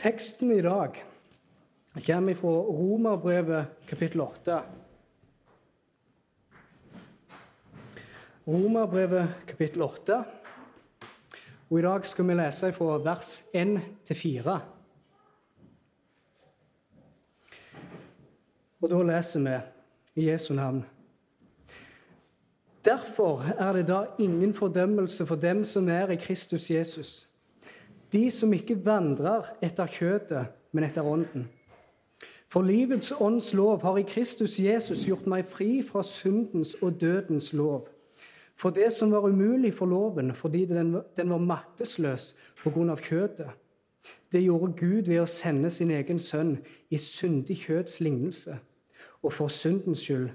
Teksten i dag kommer fra Romerbrevet kapittel 8. Romerbrevet kapittel 8. Og I dag skal vi lese fra vers 1 til 4. Og da leser vi i Jesu navn. Derfor er det da ingen fordømmelse for dem som er i Kristus Jesus, de som ikke vandrer etter kjøtet, men etter ånden. For livets ånds lov har i Kristus Jesus gjort meg fri fra syndens og dødens lov. For det som var umulig for loven fordi den, var maktesløs pga. kjøtet, det gjorde Gud ved å sende sin egen sønn i syndig kjøts lignelse, og for syndens skyld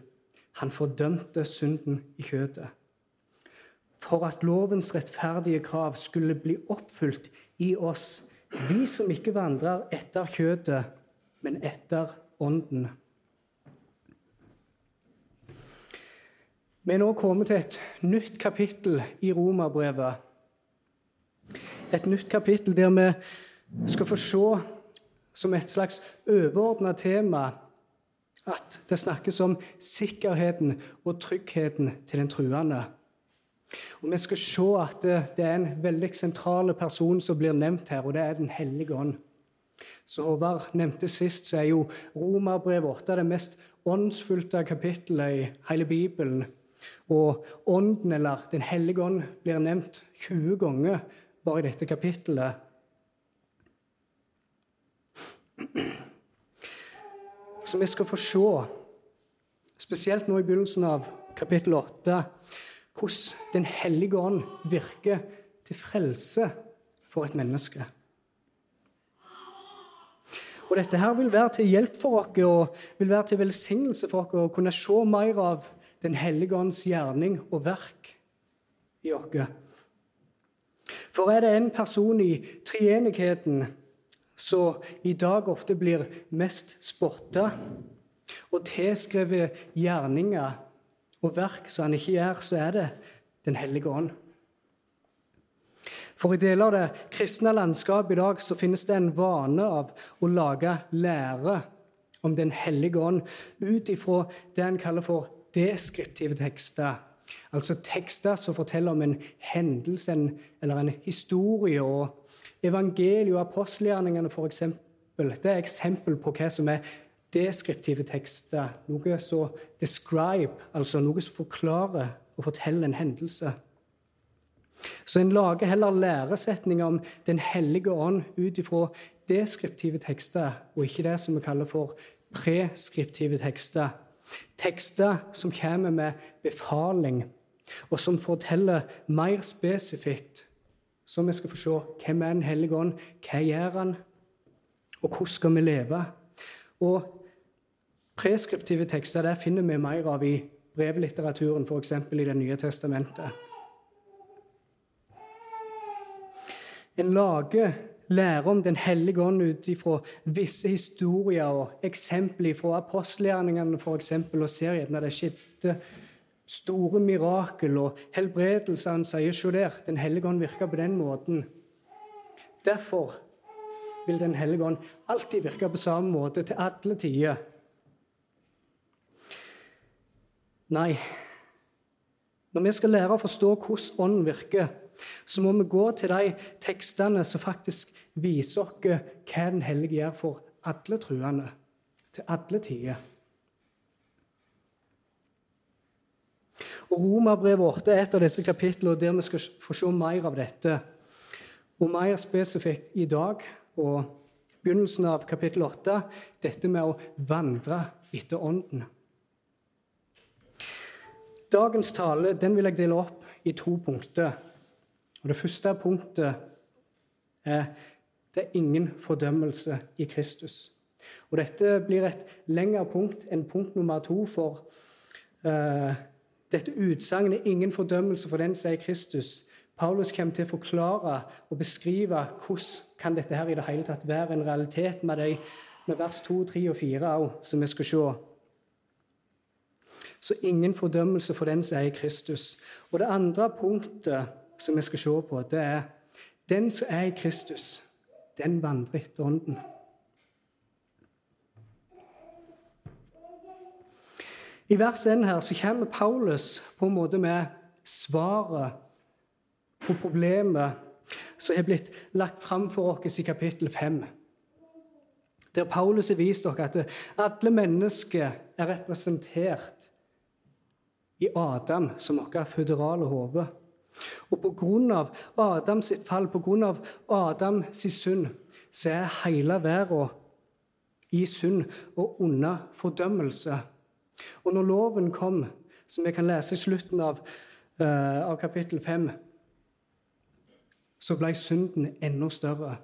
han fordømte synden i kjøtet. For at lovens rettferdige krav skulle bli oppfylt i oss, vi som ikke vandrer etter kjøtet, men etter ånden. Vi er nå kommet til et nytt kapittel i Romerbrevet. Et nytt kapittel der vi skal få se som et slags overordna tema at det snakkes om sikkerheten og tryggheten til den truende. Og Vi skal se at det er en veldig sentral person som blir nevnt her, og det er Den hellige ånd. Så Håvard nevnte sist, så er jo Romerbrevet 8 det mest åndsfylte kapittelet i hele Bibelen. Og Ånden, eller Den hellige ånd, blir nevnt 20 ganger bare i dette kapittelet. Så vi skal få se, spesielt nå i begynnelsen av kapittel 8, hvordan Den hellige ånd virker til frelse for et menneske. Og Dette her vil være til hjelp for oss og vil være til velsignelse for oss å kunne se mer av Den hellige ånds gjerning og verk i oss. For er det en person i treenigheten som i dag ofte blir mest spotta og tilskrevet gjerninger og verk som han ikke gjør, så er det Den hellige ånd. For i deler av det kristne landskapet i dag så finnes det en vane av å lage lære om Den hellige ånd ut ifra det en kaller for deskriptive tekster. Altså tekster som forteller om en hendelse en, eller en historie. og Evangeliet og apostelgjerningene, for eksempel, det er eksempel på hva som er deskriptive tekster. Noe som describe, altså noe som forklarer og forteller en hendelse. Så en lager heller læresetninger om Den hellige ånd ut ifra deskriptive tekster, og ikke det som vi kaller for preskriptive tekster. Tekster som kommer med befaling, og som forteller mer spesifikt. Så vi skal få se hvem er Den hellige ånd, hva gjør han, og hvordan skal vi leve? Og Preskriptive tekster der finner vi mer av i brevlitteraturen, f.eks. i Det nye testamentet. En lager lære om Den hellige ånd ut ifra visse historier og eksempler fra apostelgjerningene f.eks. og ser gjerne det skjedde store mirakel og helbredelser. Han sier se der, Den hellige ånd virker på den måten. Derfor vil Den hellige ånd alltid virke på samme måte til alle tider. Nei. Når vi skal lære å forstå hvordan Ånden virker, så må vi gå til de tekstene som faktisk viser oss hva Den hellige gjør for alle truende, til alle tider. Og Romerbrevet 8 er et av disse kapitlene der vi skal få se mer av dette. Og mer spesifikt i dag og begynnelsen av kapittel 8 dette med å vandre etter Ånden. Dagens tale den vil jeg dele opp i to punkter. Og Det første punktet er det er ingen fordømmelse i Kristus. Og Dette blir et lengre punkt enn punkt nummer to, for uh, dette utsagnet 'ingen fordømmelse for den som er Kristus' Paulus kommer til å forklare og beskrive hvordan kan dette her i det hele tatt være en realitet med, de, med vers 2, 3 og 4 også, som vi skal se. Så ingen fordømmelse for den som er i Kristus. Og det andre punktet som vi skal se på, det er den som er i Kristus, den vandrer etter Ånden. I vers 1 her så kommer Paulus på en måte med svaret på problemet som er blitt lagt fram for oss i kapittel 5. Der Paulus har vist dere at alle mennesker er representert i Adam som vårt føderale hode. Og pga. Adams fall, pga. Adams synd, så er hele verden i synd og under fordømmelse. Og når loven kom, som vi kan lese i slutten av, uh, av kapittel 5, så ble synden enda større.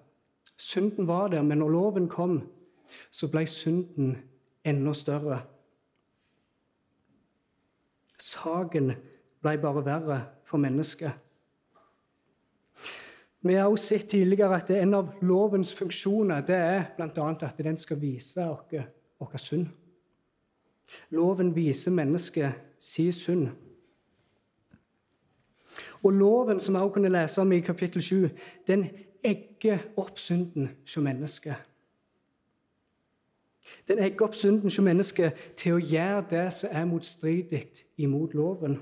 Synden var der, men når loven kom, så ble synden enda større. Saken ble bare verre for mennesket. Vi har også sett tidligere at en av lovens funksjoner det er bl.a. at den skal vise oss vår synd. Loven viser mennesket sin synd. Og loven, som vi også kunne lese om i kapittel 7, den egger opp synden hos mennesket. Den egger opp synden hos mennesket til å gjøre det som er motstridig imot loven.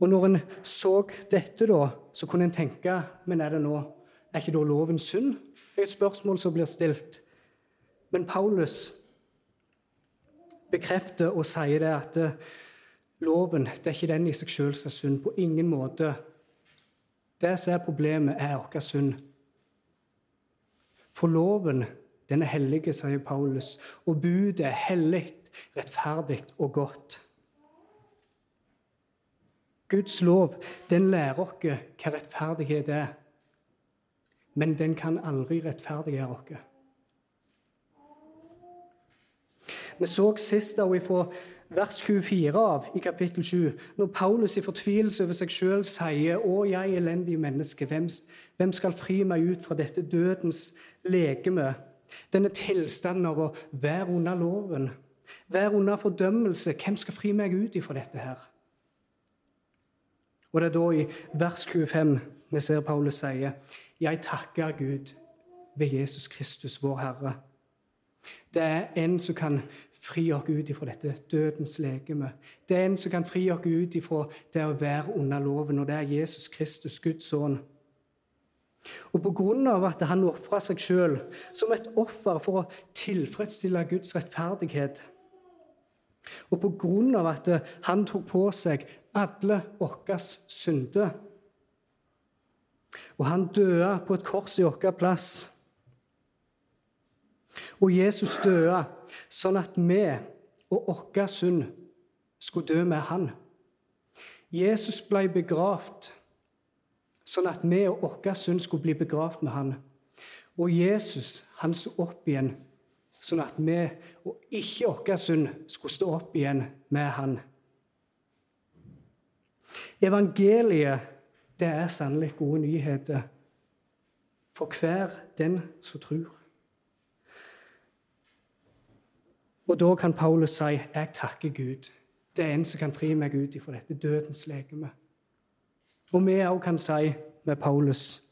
Og når en så dette, da, så kunne en tenke Men er det nå Er ikke da loven synd? Det er et spørsmål som blir stilt. Men Paulus bekrefter og sier det at loven det er ikke den i seg sjøl som er synd. På ingen måte. Det som er problemet, er vår synd. For loven, den er hellige, sier Paulus, og budet er hellig, rettferdig og godt. Guds lov den lærer oss hva rettferdighet er, men den kan aldri rettferdiggjøre oss. Vi så sist fra vers 24 av i kapittel 7, når Paulus i fortvilelse over seg sjøl sier 'Å, jeg elendige menneske, hvem, hvem skal fri meg ut fra dette dødens legeme?' Denne tilstanden av å være under loven, være under fordømmelse. Hvem skal fri meg ut ifra dette her? Og det er da i vers 25 vi ser Paulus sier, 'Jeg takker Gud ved Jesus Kristus, vår Herre'. Det er en som kan fri oss ut ifra dette dødens legeme. Det er en som kan fri oss ut ifra det å være under loven, og det er Jesus Kristus, Guds sønn. Og av at han ofra seg sjøl som et offer for å tilfredsstille Guds rettferdighet, og av at han tok på seg alle våre synder Og han døde på et kors i vår plass. Og Jesus døde sånn at vi og vår synd skulle dø med han. Jesus ble begravd sånn at vi og vår synd skulle bli begravd med han. Og Jesus han sto opp igjen sånn at vi og ikke vår synd skulle stå opp igjen med han. Evangeliet det er sannelig gode nyheter for hver den som tror. Og da kan Paulus si, 'Jeg takker Gud'. Det er en som kan fri meg ut ifra dette dødens legeme. Og vi òg kan si med Paulus,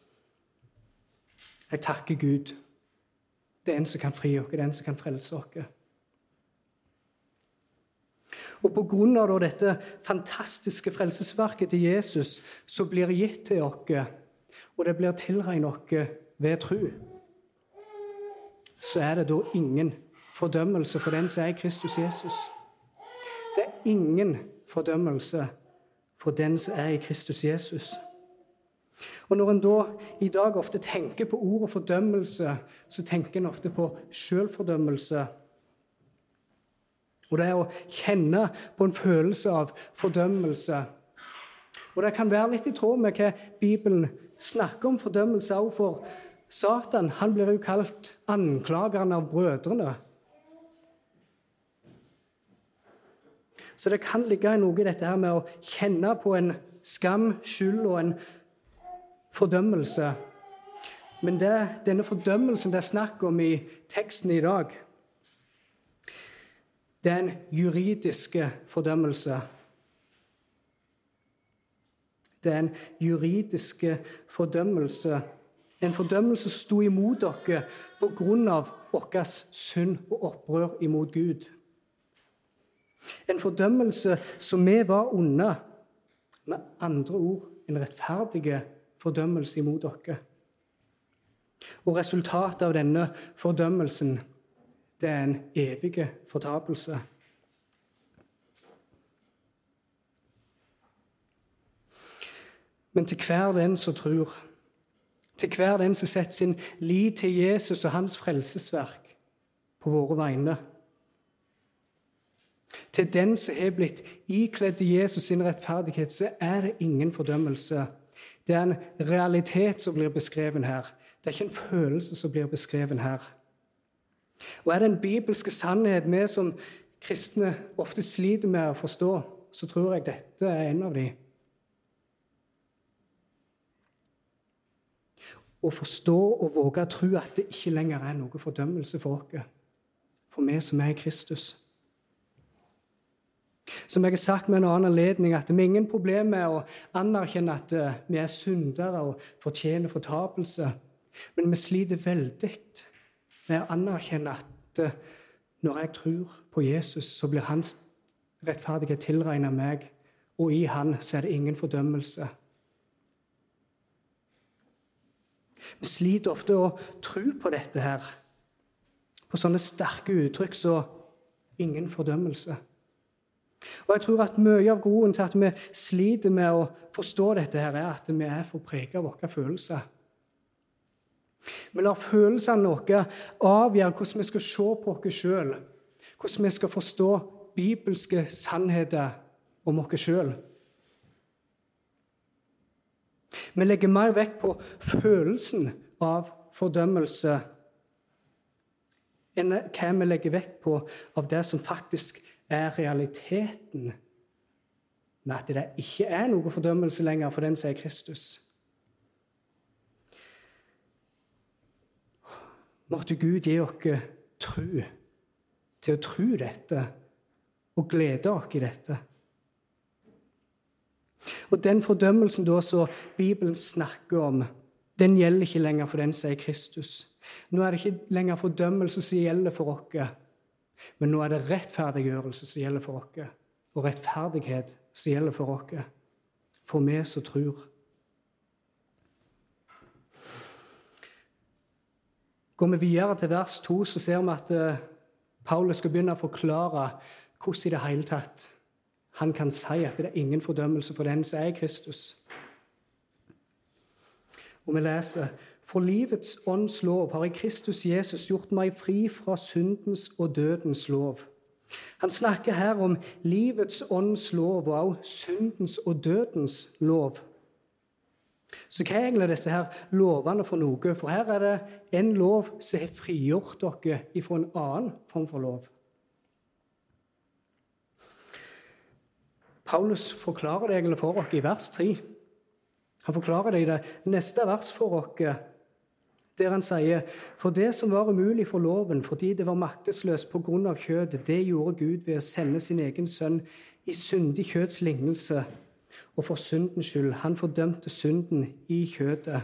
'Jeg takker Gud'. Det er en som kan fri oss, det er en som kan frelse oss. Og på grunn av dette fantastiske frelsesverket til Jesus, så blir det gitt til oss, og det blir tilregnet oss ved tro, så er det da ingen fordømmelse for den som er Kristus Jesus. Det er ingen fordømmelse for den som er i Kristus Jesus. Og Når en da i dag ofte tenker på ordet fordømmelse, så tenker en ofte på sjølfordømmelse. Og det er å kjenne på en følelse av fordømmelse. Og det kan være litt i tråd med hva Bibelen snakker om fordømmelse òg, for Satan han blir jo kalt anklageren av brødrene. Så det kan ligge noe i dette her med å kjenne på en skam, skyld og en fordømmelse. Men det, denne fordømmelsen det er snakk om i teksten i dag, det er en juridisk fordømmelse. Det er en juridisk fordømmelse. En fordømmelse som sto imot dere av vår synd og opprør imot Gud. En fordømmelse som vi var onde. Med andre ord en rettferdig fordømmelse imot dere. Og resultatet av denne fordømmelsen det er en evig fortapelse. Men til hver den som tror, til hver den som setter sin lit til Jesus og hans frelsesverk på våre vegne Til den som er blitt ikledd Jesus sin rettferdighet, så er det ingen fordømmelse. Det er en realitet som blir beskreven her. Det er ikke en følelse som blir beskreven her. Og er det en bibelske sannhet vi som kristne ofte sliter med å forstå, så tror jeg dette er en av de. Å forstå og våge å tro at det ikke lenger er noe fordømmelse for oss, for vi som er i Kristus. Som jeg har sagt med en annen anledning, at vi har ingen problem med å anerkjenne at eh, vi er syndere og fortjener fortapelse, men vi sliter veldig med å anerkjenne at eh, når jeg tror på Jesus, så blir hans rettferdighet tilregnet meg, og i han så er det ingen fordømmelse. Vi sliter ofte å tro på dette her, på sånne sterke uttrykk som 'ingen fordømmelse'. Og jeg tror at Mye av grunnen til at vi sliter med å forstå dette, her, er at vi er for preget av våre følelser. Vi lar følelsene våre avgjøre hvordan vi skal se på oss sjøl, hvordan vi skal forstå bibelske sannheter om oss sjøl. Vi legger mer vekt på følelsen av fordømmelse enn hva vi legger vekt på av det som faktisk er realiteten med at det ikke er noe fordømmelse lenger for den som er Kristus. Måtte Gud gi oss tru til å tro dette og glede oss i dette. Og Den fordømmelsen da som Bibelen snakker om, den gjelder ikke lenger for den som er Kristus. Nå er det ikke lenger fordømmelse som gjelder for oss, men nå er det rettferdiggjørelse som gjelder for oss, og rettferdighet som gjelder for oss, for vi som tror. Går vi videre til vers 2, så ser vi at eh, Paulus skal begynne å forklare hvordan i det hele tatt han kan si at det er ingen fordømmelse for den som er Kristus. Og vi leser For livets ånds lov har i Kristus Jesus gjort meg fri fra syndens og dødens lov. Han snakker her om livets ånds lov og også syndens og dødens lov. Så hva er egentlig disse her lovene for noe? For her er det en lov som har frigjort dere ifra en annen form for lov. Paulus forklarer det egentlig for oss i vers 3. Han forklarer det i det neste vers for oss, der han sier For det som var umulig for loven fordi det var maktesløst av kjødet, det gjorde Gud ved å sende sin egen sønn i syndig kjøds lignelse og for syndens skyld. Han fordømte synden i kjødet.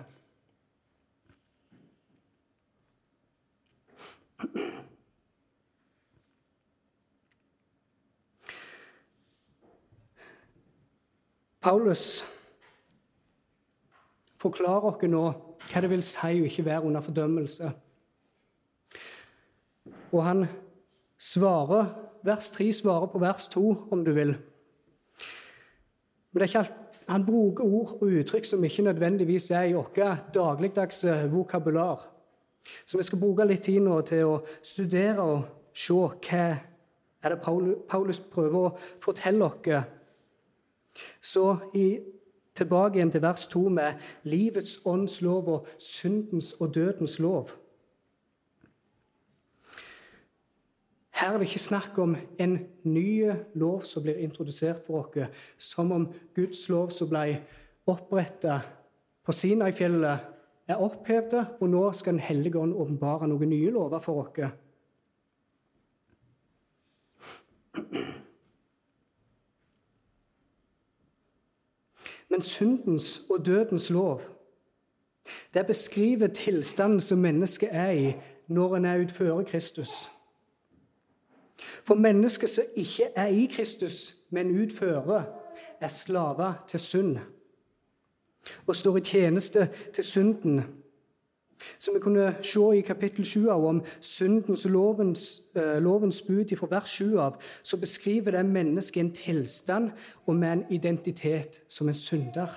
Paulus forklarer oss nå hva det vil si å ikke være under fordømmelse. Og han svarer, vers 3 svarer på vers 2, om du vil. Men alt, han bruker ord og uttrykk som ikke nødvendigvis er i vårt dagligdags vokabular. Så vi skal bruke litt tid nå til å studere og se hva er det Paulus prøver å fortelle oss. Så i, tilbake igjen til vers 2 med livets ånds lov og syndens og dødens lov. Her er det ikke snakk om en ny lov som blir introdusert for oss, som om Guds lov som ble oppretta på Sinai-fjellet, er opphevet, og nå skal Den hellige ånd åpenbare noen nye lover for oss. Men syndens og dødens lov det beskriver tilstanden som mennesket er i når en er utfører Kristus. For mennesker som ikke er i Kristus, men utfører, er slaver til synd og står i tjeneste til synden. Som vi kunne se i kapittel 7 av om syndens og lovens, uh, lovens bud fra vers 7 av, så beskriver det mennesket en tilstand og med en identitet som en synder.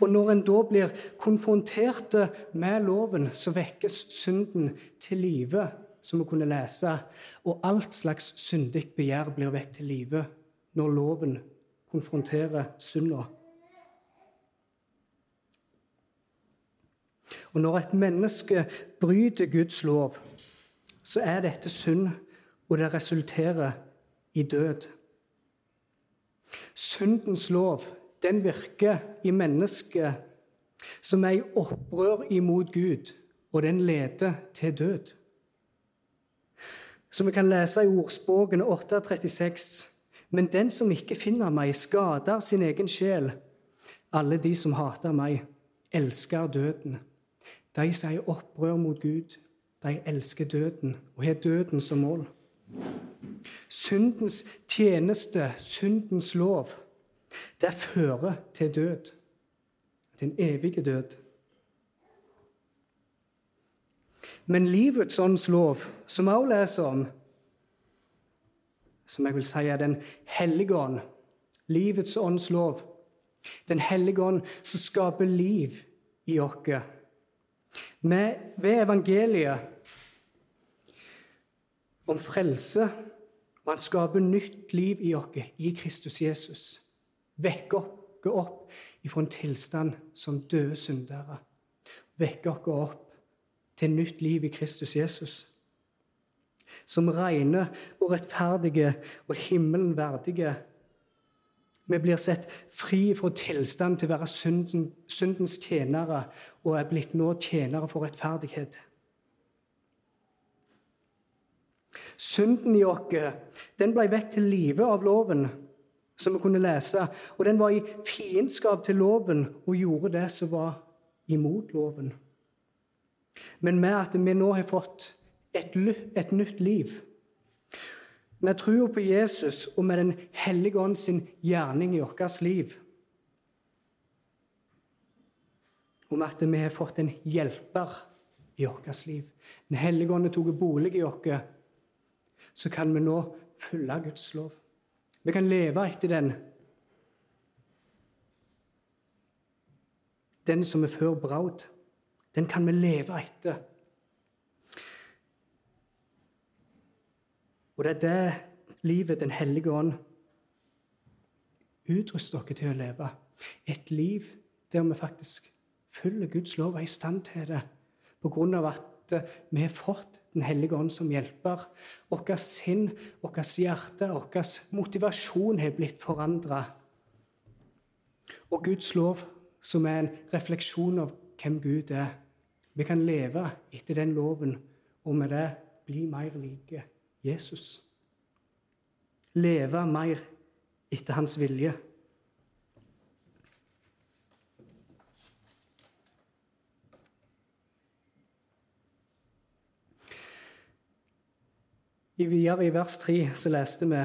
Og når en da blir konfrontert med loven, så vekkes synden til live, som vi kunne lese, og alt slags syndig begjær blir vekk til live når loven konfronterer synda. Og når et menneske bryter Guds lov, så er dette synd, og det resulterer i død. Syndens lov den virker i mennesket som er i opprør imot Gud, og den leder til død. Som vi kan lese i ordspråkene 8.36.: Men den som ikke finner meg, skader sin egen sjel. Alle de som hater meg, elsker døden. De sier er opprør mot Gud, de elsker døden og har døden som mål. Syndens tjeneste, syndens lov, det fører til død. Til en evig død. Men livets åndslov, som vi også leser om, som jeg vil si er Den hellige ånd, livets åndslov, Den hellige ånd som skaper liv i oss med, ved evangeliet om frelse, og han skaper nytt liv i oss i Kristus Jesus. Vekke oss opp ifra en tilstand som døde syndere. Vekke oss opp til nytt liv i Kristus Jesus. Som rene og rettferdige og himmelen verdige vi blir sett fri fra tilstand til å være syndens tjenere og er blitt nå tjenere for rettferdighet. Synden i oss ble vekk til live av loven, som vi kunne lese. Og den var i fiendskap til loven og gjorde det som var imot loven. Men med at vi nå har fått et, et nytt liv med troa på Jesus og med Den hellige ånd sin gjerning i vårt liv. Om at vi har fått en hjelper i vårt liv. Den hellige ånd tok bolig i oss. Så kan vi nå følge Guds lov. Vi kan leve etter den. Den som er før braud, den kan vi leve etter. Og det er det livet Den hellige ånd utruster dere til å leve. Et liv der vi faktisk følger Guds lov og er i stand til det av at vi har fått Den hellige ånd som hjelper. Vårt sinn, vårt hjerte, vår motivasjon har blitt forandra. Og Guds lov, som er en refleksjon av hvem Gud er. Vi kan leve etter den loven, og med det bli mer like Jesus. Leve mer etter hans vilje. I videre i vers 3 så leste vi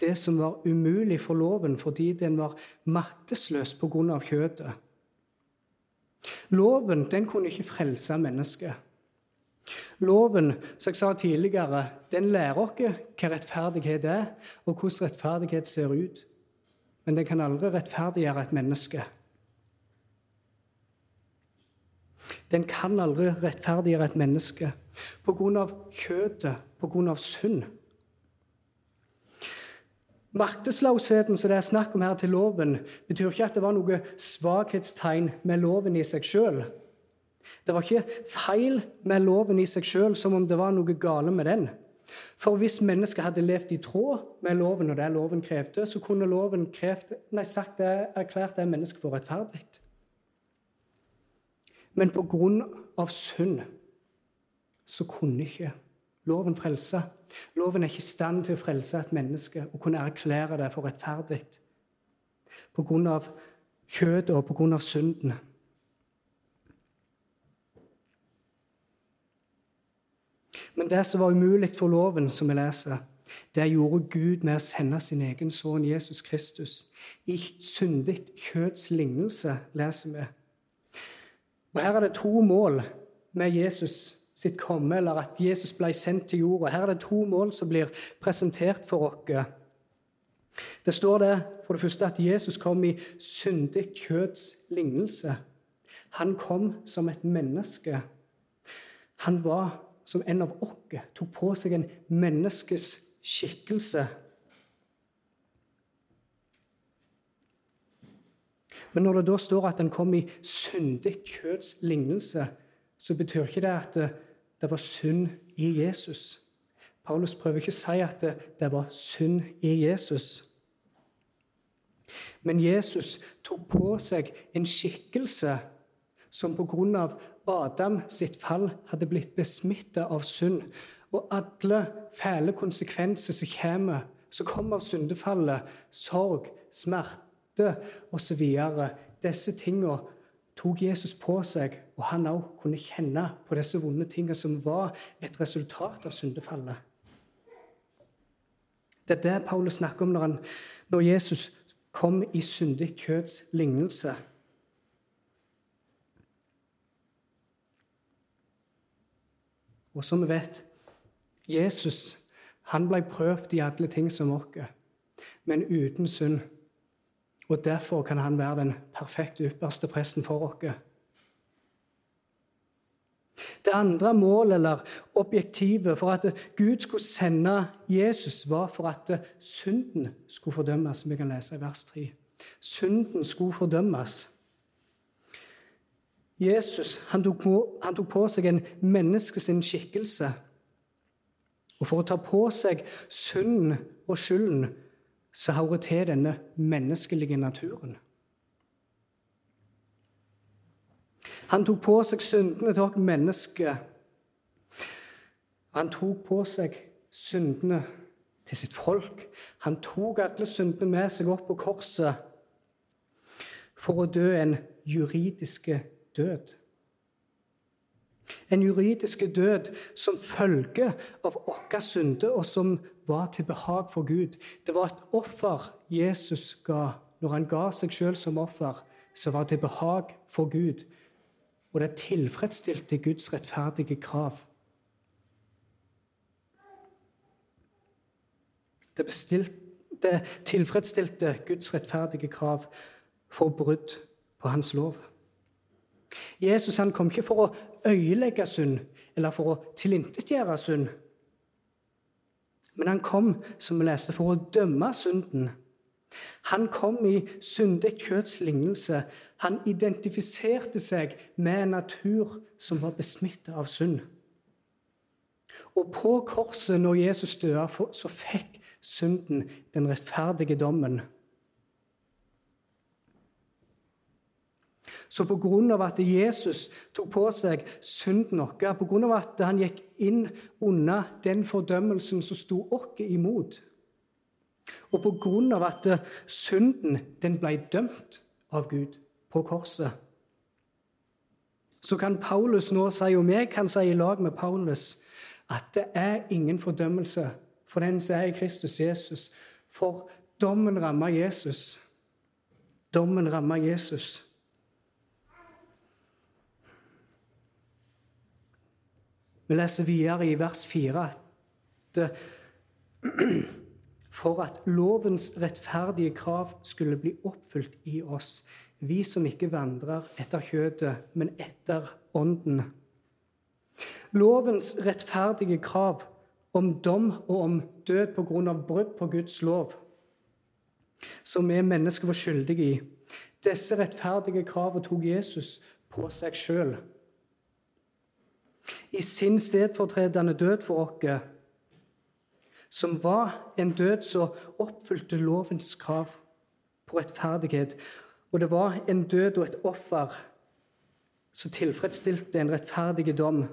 det som var umulig for loven fordi den var maktesløs pga. kjøtet. Loven den kunne ikke frelse mennesket. Loven som jeg sa tidligere, den lærer oss hva rettferdighet er, og hvordan rettferdighet ser ut. Men den kan aldri rettferdiggjøre et menneske. Den kan aldri rettferdiggjøre et menneske på grunn av synd. Maktesløsheten som det er snakk om her til loven, betyr ikke at det var noe svakhetstegn med loven i seg sjøl. Det var ikke feil med loven i seg sjøl, som om det var noe gale med den. For hvis mennesket hadde levd i tråd med loven og det loven krevde, så kunne loven krevde, nei, sagt det, erklært det mennesket for rettferdig. Men på grunn av synd så kunne ikke loven frelse. Loven er ikke i stand til å frelse et menneske og kunne erklære det for rettferdig. på grunn av kjødet og på grunn av synden. Men det som var umulig for loven, som vi leser, det gjorde Gud med å sende sin egen sønn Jesus Kristus. I syndig kjøds lignelse, leser vi. Og Her er det to mål med Jesus sitt komme, eller at Jesus ble sendt til jorda. Her er det to mål som blir presentert for oss. Det står det for det første at Jesus kom i syndig kjøds lignelse. Han kom som et menneske. Han var som en av oss, tok på seg en menneskes skikkelse. Men når det da står at han kom i syndig kjøds lignelse, så betyr ikke det at det, det var synd i Jesus. Paulus prøver ikke å si at det, det var synd i Jesus. Men Jesus tok på seg en skikkelse som pga. Adam sitt fall hadde blitt besmittet av synd. Og alle fæle konsekvenser som kommer, som kommer av syndefallet, sorg, smerte osv. Disse tingene tok Jesus på seg, og han òg kunne kjenne på disse vonde tingene som var et resultat av syndefallet. Det er det Paulus snakker om når, han, når Jesus kom i syndig kjøds lignelse. Og som vi vet, Jesus han ble prøvd i alle ting som oss, men uten synd. Og Derfor kan han være den perfekte ypperste presten for oss. Det andre målet, eller objektivet, for at Gud skulle sende Jesus, var for at synden skulle fordømmes, som vi kan lese i vers 3. Synden skulle fordømmes. Jesus han tok, på, han tok på seg en menneskes skikkelse. Og for å ta på seg synden og skylden så hører til denne menneskelige naturen. Han tok på seg syndene til oss mennesker. Han tok på seg syndene til sitt folk. Han tok alle syndene med seg opp på korset for å dø en juridiske død. En juridisk død som følge av våre synder, og som var til behag for Gud. Det var et offer Jesus ga når han ga seg sjøl som offer, som var til behag for Gud og det tilfredsstilte Guds rettferdige krav. Det, bestilte, det tilfredsstilte Guds rettferdige krav for brudd på hans lov. Jesus han kom ikke for å øyelegge synd eller for å tilintetgjøre synd. Men han kom, som vi leste, for å dømme synden. Han kom i syndig kjøds lignelse han identifiserte seg med en natur som var besmittet av synd. Og på korset, når Jesus døde, så fikk synden den rettferdige dommen. Så av at Jesus tok på seg synden vår, av at han gikk inn under den fordømmelsen som sto oss imot, og av at synden den ble dømt av Gud på korset. Så kan Paulus nå si, og vi kan si i lag med Paulus, at det er ingen fordømmelse for den som er i Kristus Jesus. For dommen rammer Jesus. Dommen rammer Jesus. Vi leser videre i vers 4 at for at lovens rettferdige krav skulle bli oppfylt i oss, vi som ikke vandrer etter kjødet, men etter ånden. Lovens rettferdige krav om dom og om død av brudd på Guds lov, som vi mennesker var skyldige i, disse rettferdige kravene tok Jesus på seg sjøl. I sin stedfortredende død for oss, som var en død som oppfylte lovens krav på rettferdighet, og det var en død og et offer som tilfredsstilte en rettferdig dom.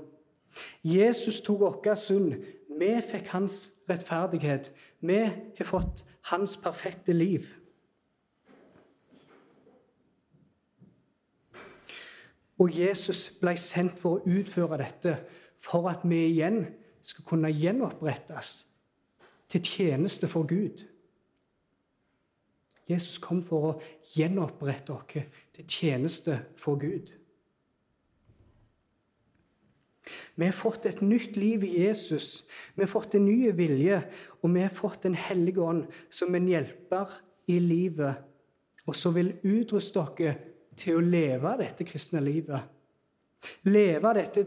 Jesus tok vår synd. Vi fikk hans rettferdighet. Vi har fått hans perfekte liv. Og Jesus ble sendt for å utføre dette, for at vi igjen skal kunne gjenopprettes til tjeneste for Gud. Jesus kom for å gjenopprette oss til tjeneste for Gud. Vi har fått et nytt liv i Jesus. Vi har fått en ny vilje, og vi har fått Den hellige ånd som en hjelper i livet, og som vil utruste dere til å leve dette kristne livet. Leve dette,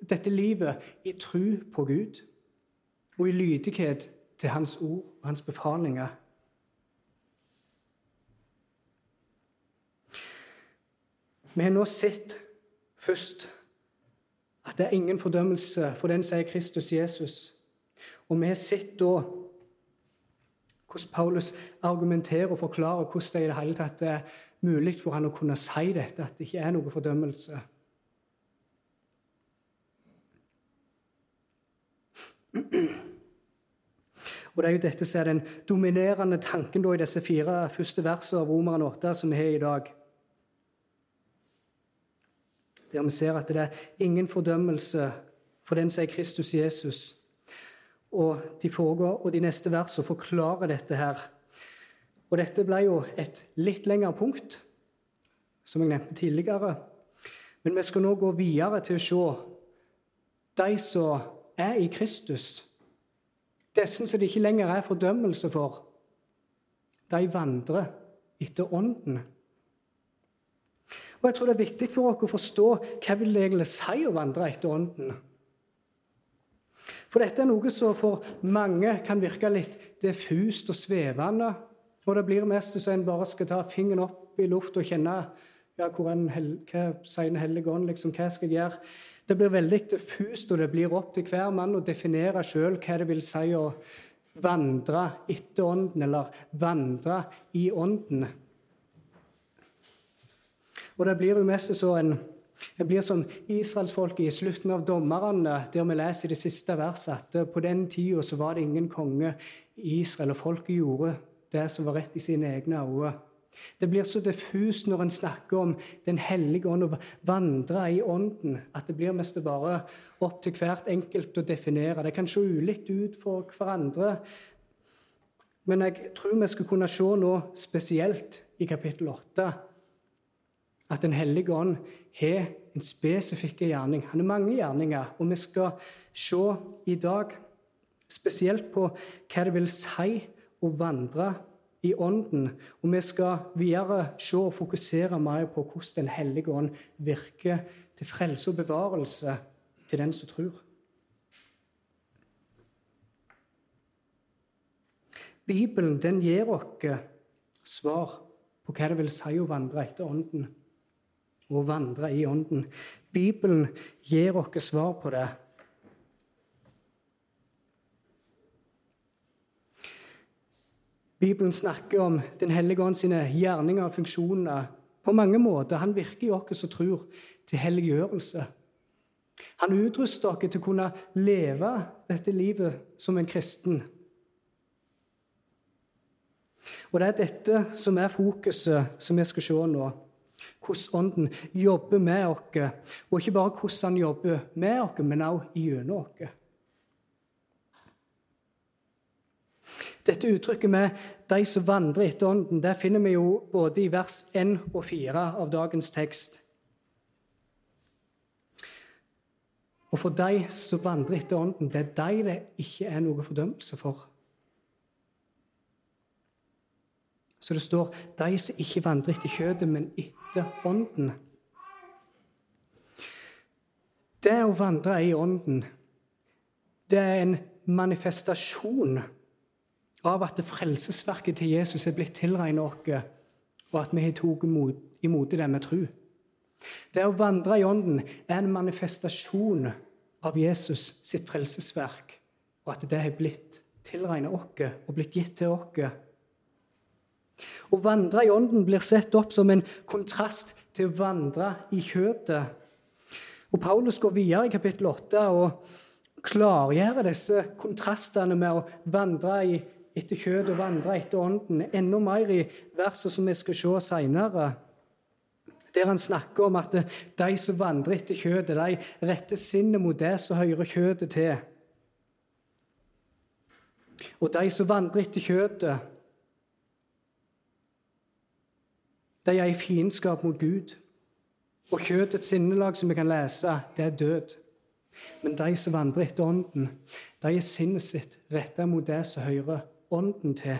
dette livet i tro på Gud og i lydighet til Hans ord og Hans befalinger. Vi har nå sett først at det er ingen fordømmelse for den som er Kristus Jesus. Og vi har sett da hvordan Paulus argumenterer og forklarer hvordan det i det hele tatt er mulig for han å kunne si dette, at det ikke er noe fordømmelse. Og Det er jo dette som er den dominerende tanken i disse fire første versene av Romeren 8 som vi har i dag der vi ser at det er ingen fordømmelse for den som er Kristus Jesus. Og de, foregår, og de neste versene forklarer dette her. Og dette ble jo et litt lengre punkt, som jeg nevnte tidligere. Men vi skal nå gå videre til å se de som er i Kristus. Disse som det ikke lenger er fordømmelse for, de vandrer etter Ånden. Og jeg tror det er viktig for oss å forstå hva vil det egentlig si å vandre etter Ånden. For dette er noe som for mange kan virke litt diffust og svevende. Og det blir mest så en bare skal ta fingeren opp i lufta og kjenne ja, hvor en hva sier Den hellige ånd, liksom, hva skal jeg gjøre? Det blir veldig diffust, og det blir opp til hver mann å definere sjøl hva det vil si å vandre etter Ånden, eller vandre i Ånden. Og det blir jo mest så en det blir som israelsfolket i slutten av dommerne, der vi leser i det siste verset at på den tida var det ingen konge i Israel, og folket gjorde det som var rett i sine egne øyne. Det blir så diffust når en snakker om Den hellige ånd og vandre i ånden, at det blir mest bare opp til hvert enkelt å definere. Det kan se ulikt ut for hverandre. Men jeg tror vi skal kunne se nå spesielt i kapittel 8 at Den hellige ånd har en spesifikk gjerning. Han har mange gjerninger, og vi skal se i dag spesielt på hva det vil si å vandre i Ånden. Og vi skal videre se og fokusere mer på hvordan Den hellige ånd virker til frelse og bevarelse til den som tror. Bibelen den gir oss svar på hva det vil si å vandre etter Ånden Å vandre i Ånden. Bibelen gir oss svar på det. Bibelen snakker om Den hellige ånd sine gjerninger og funksjoner på mange måter. Han virker i oss som tror, til helliggjørelse. Han utruster oss til å kunne leve dette livet som en kristen. Og Det er dette som er fokuset som vi skal se nå hvordan Ånden jobber med oss. Og ikke bare hvordan han jobber med oss, men også gjennom oss. Dette uttrykket med 'de som vandrer etter Ånden' det finner vi jo både i vers 1 og 4 av dagens tekst. Og for de som vandrer etter Ånden, det er de det ikke er noe fordømmelse for. Så det står 'de som ikke vandrer etter kjødet, men etter ånden'. Det å vandre i ånden, det er en manifestasjon av at det frelsesverket til Jesus er blitt tilregnet oss, og at vi har tatt imot det med tro. Det å vandre i ånden er en manifestasjon av Jesus sitt frelsesverk, og at det har blitt tilregnet oss og blitt gitt til oss. Å vandre i ånden blir sett opp som en kontrast til å vandre i kjøttet. Og Paulus går videre i kapittel 8 og klargjør disse kontrastene med å vandre i, etter kjøtet og vandre etter ånden enda mer i verset som vi skal se senere. Der han snakker om at de som vandrer etter kjødet, de retter sinnet mot det som hører kjødet til. Og de som vandrer etter kjødet, de er i fiendskap mot Gud. Og kjøtets sinnelag, som vi kan lese, det er død. Men de som vandrer etter Ånden, de er sinnet sitt retta mot det som hører Ånden til.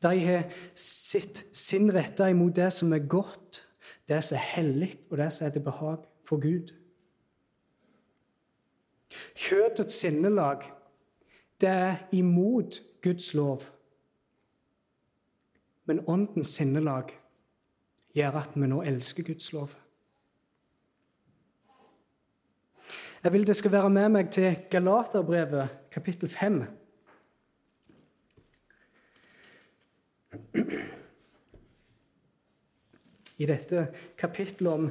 De har sitt sinn retta imot det som er godt, det som er hellig, og det som er til behag for Gud. Kjøttets sinnelag, det er imot Guds lov. Men åndens sinnelag gjør at vi nå elsker Guds lov. Jeg vil det skal være med meg til Galaterbrevet, kapittel 5. I dette kapittelet om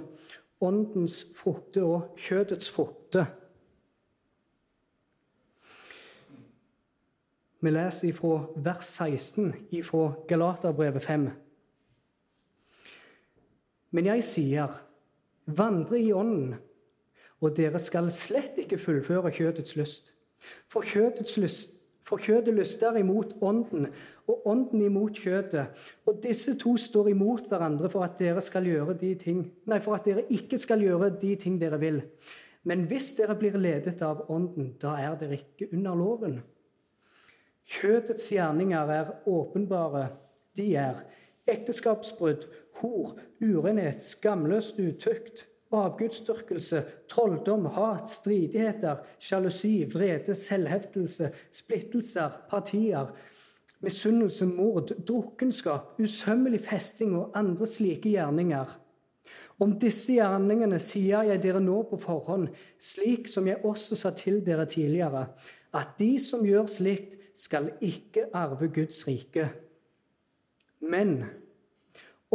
åndens frukter og kjødets frukter. Vi leser fra vers 16 fra Galaterbrevet 5. Men jeg sier, vandre i Ånden, og dere skal slett ikke fullføre kjøtets lyst. For kjøtets lyst for kjøtet lyster imot ånden, og ånden imot kjøtet. Og disse to står imot hverandre for at dere skal gjøre de ting, nei, for at dere ikke skal gjøre de ting dere vil. Men hvis dere blir ledet av ånden, da er dere ikke under loven. Kjøtets gjerninger er åpenbare. De er ekteskapsbrudd, hor, urenhet, skamløs utukt, avgudsdyrkelse, trolldom, hat, stridigheter, sjalusi, vrede, selvhevdelse, splittelser, partier, misunnelse, mord, drukkenskap, usømmelig festing og andre slike gjerninger. Om disse gjerningene sier jeg dere nå på forhånd, slik som jeg også sa til dere tidligere, at de som gjør slikt, skal ikke arve Guds rike. Men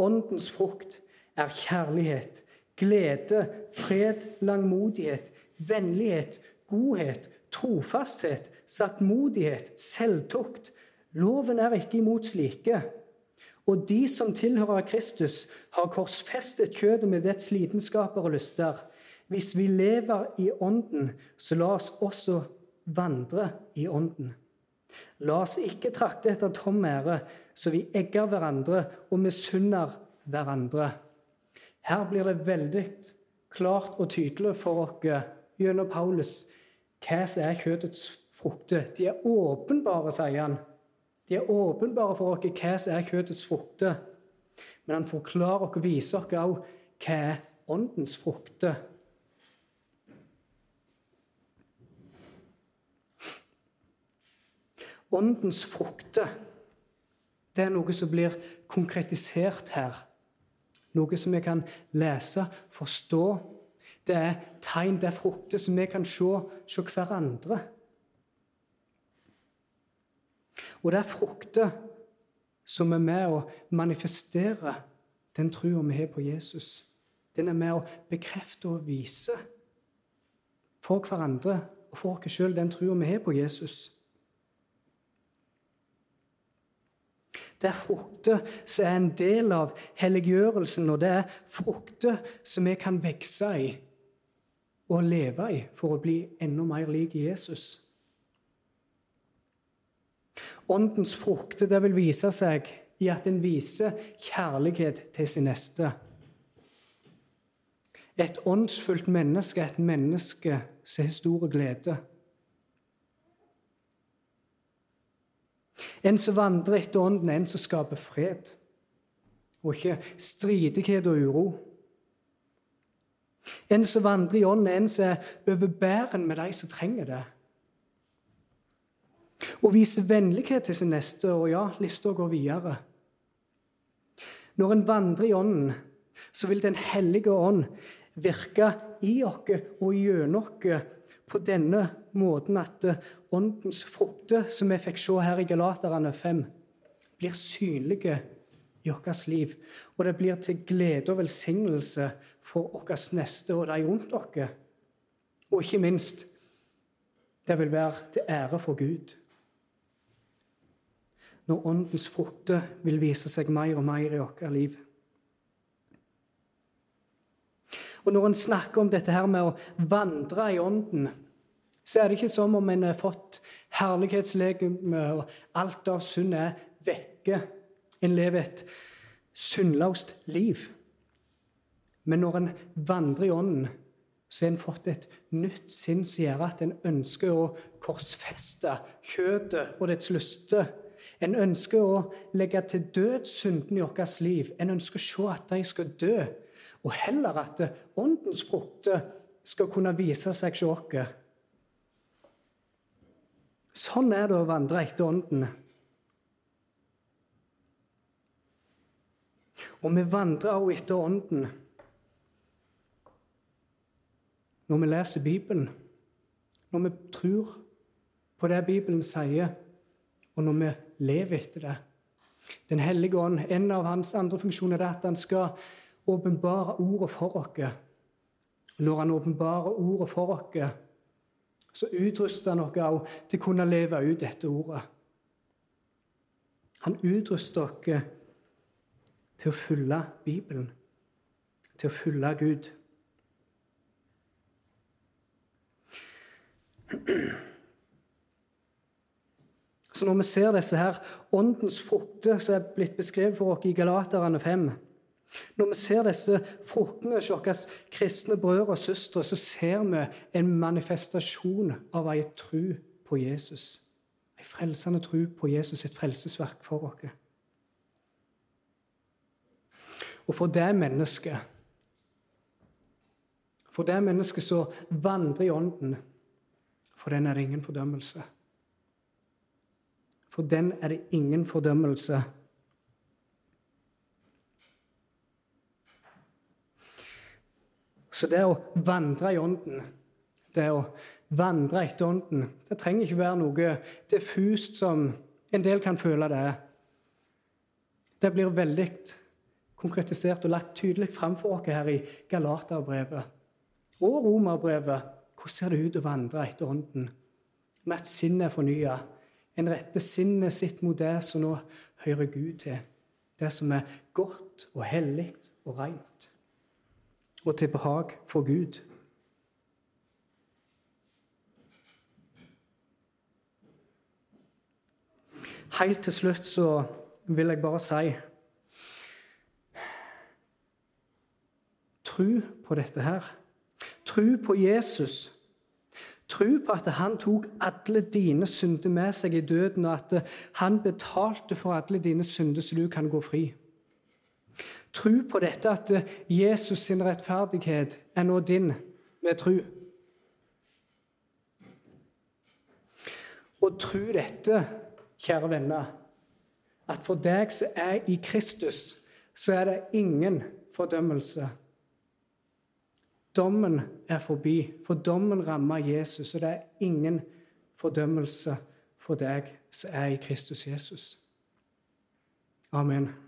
åndens frukt er kjærlighet, glede, fred, langmodighet, vennlighet, godhet, trofasthet, saktmodighet, selvtukt. Loven er ikke imot slike. Og de som tilhører Kristus, har korsfestet kjødet med dets lidenskaper og lyster. Hvis vi lever i Ånden, så la oss også vandre i Ånden. La oss ikke trakte etter tom ære, så vi egger hverandre og misunner hverandre. Her blir det veldig klart og tydelig for oss gjennom Paulus hva som er kjøttets frukter. De er åpenbare, sier han. De er åpenbare for oss hva som er kjøttets frukter. Men han forklarer og viser oss òg hva er åndens frukter. Åndens frukter det er noe som blir konkretisert her. Noe som vi kan lese, forstå. Det er tegn, det er frukter som vi kan se, se hverandre. Og det er frukter som er med å manifestere den trua vi har på Jesus. Den er med å bekrefte og vise for hverandre og for oss sjøl den trua vi har på Jesus. Det er frukter som er en del av helliggjørelsen, og det er frukter som vi kan vokse i og leve i for å bli enda mer lik Jesus. Åndens frukter det vil vise seg i at en viser kjærlighet til sin neste. Et åndsfullt menneske er et menneske som har stor glede. En som vandrer etter Ånden, en som skaper fred, og ikke stridighet og uro. En som vandrer i Ånden, en som er overbærende med de som trenger det. Og viser vennlighet til sin neste, og ja, lista går videre. Når en vandrer i Ånden, så vil Den hellige ånd virke i oss og gjennom oss på denne måten at eh, åndens frukter, som vi fikk se her i Galaterne 5, blir synlige i vårt liv. Og det blir til glede og velsignelse for vårt neste og de rundt oss. Og ikke minst det vil være til ære for Gud. når Åndens frukter vil vise seg mer og mer i vårt liv. Og Når en snakker om dette her med å vandre i Ånden, så er det ikke som om en har fått herlighetslegemet, og alt av synd er vekke. En lever et syndløst liv. Men når en vandrer i Ånden, så har en fått et nytt sinn som gjør at en ønsker å korsfeste kjøttet og dets lyster. En ønsker å legge til død synden i vårt liv. En ønsker å se at de skal dø, og heller at åndens frukter skal kunne vise seg hos oss. Sånn er det å vandre etter Ånden. Og vi vandrer også etter Ånden når vi leser Bibelen, når vi tror på det Bibelen sier, og når vi lever etter det. Den hellige ånd, En av hans andre funksjoner er at han skal åpenbare ordet for oss. Når han åpenbarer ordet for oss, så utruster han oss òg til å kunne leve ut dette ordet. Han utruster oss til å følge Bibelen, til å følge Gud. Så når vi ser disse her åndens frukter som er blitt beskrevet for oss i Galaterne 5 Når vi ser disse fruktene hos våre kristne brødre og søstre, så ser vi en manifestasjon av ei tru på Jesus. Ei frelsende tru på Jesus, et frelsesverk for oss. Og for det mennesket For det mennesket som vandrer i Ånden for den er det ingen fordømmelse. For den er det ingen fordømmelse. Så det å vandre i Ånden, det å vandre etter Ånden, det trenger ikke være noe diffust som en del kan føle det er. Det blir veldig konkretisert og lagt tydelig fram for oss her i Galaterbrevet og Romerbrevet hvordan ser det ut å vandre etter Ånden? Med at sinnet er fornya. En retter sinnet sitt mot det som nå hører Gud til. Det som er godt og hellig og rent. Og til behag for Gud. Helt til slutt så vil jeg bare si Tro på dette her. Tro på Jesus. Tro på at han tok alle dine synder med seg i døden, og at han betalte for alle dine synder, så du kan gå fri. Tro på dette at Jesus sin rettferdighet er nå din med tro. Og tro dette, kjære venner, at for deg som er i Kristus, så er det ingen fordømmelse. Dommen er forbi, for dommen rammer Jesus, og det er ingen fordømmelse for deg som er i Kristus Jesus. Amen.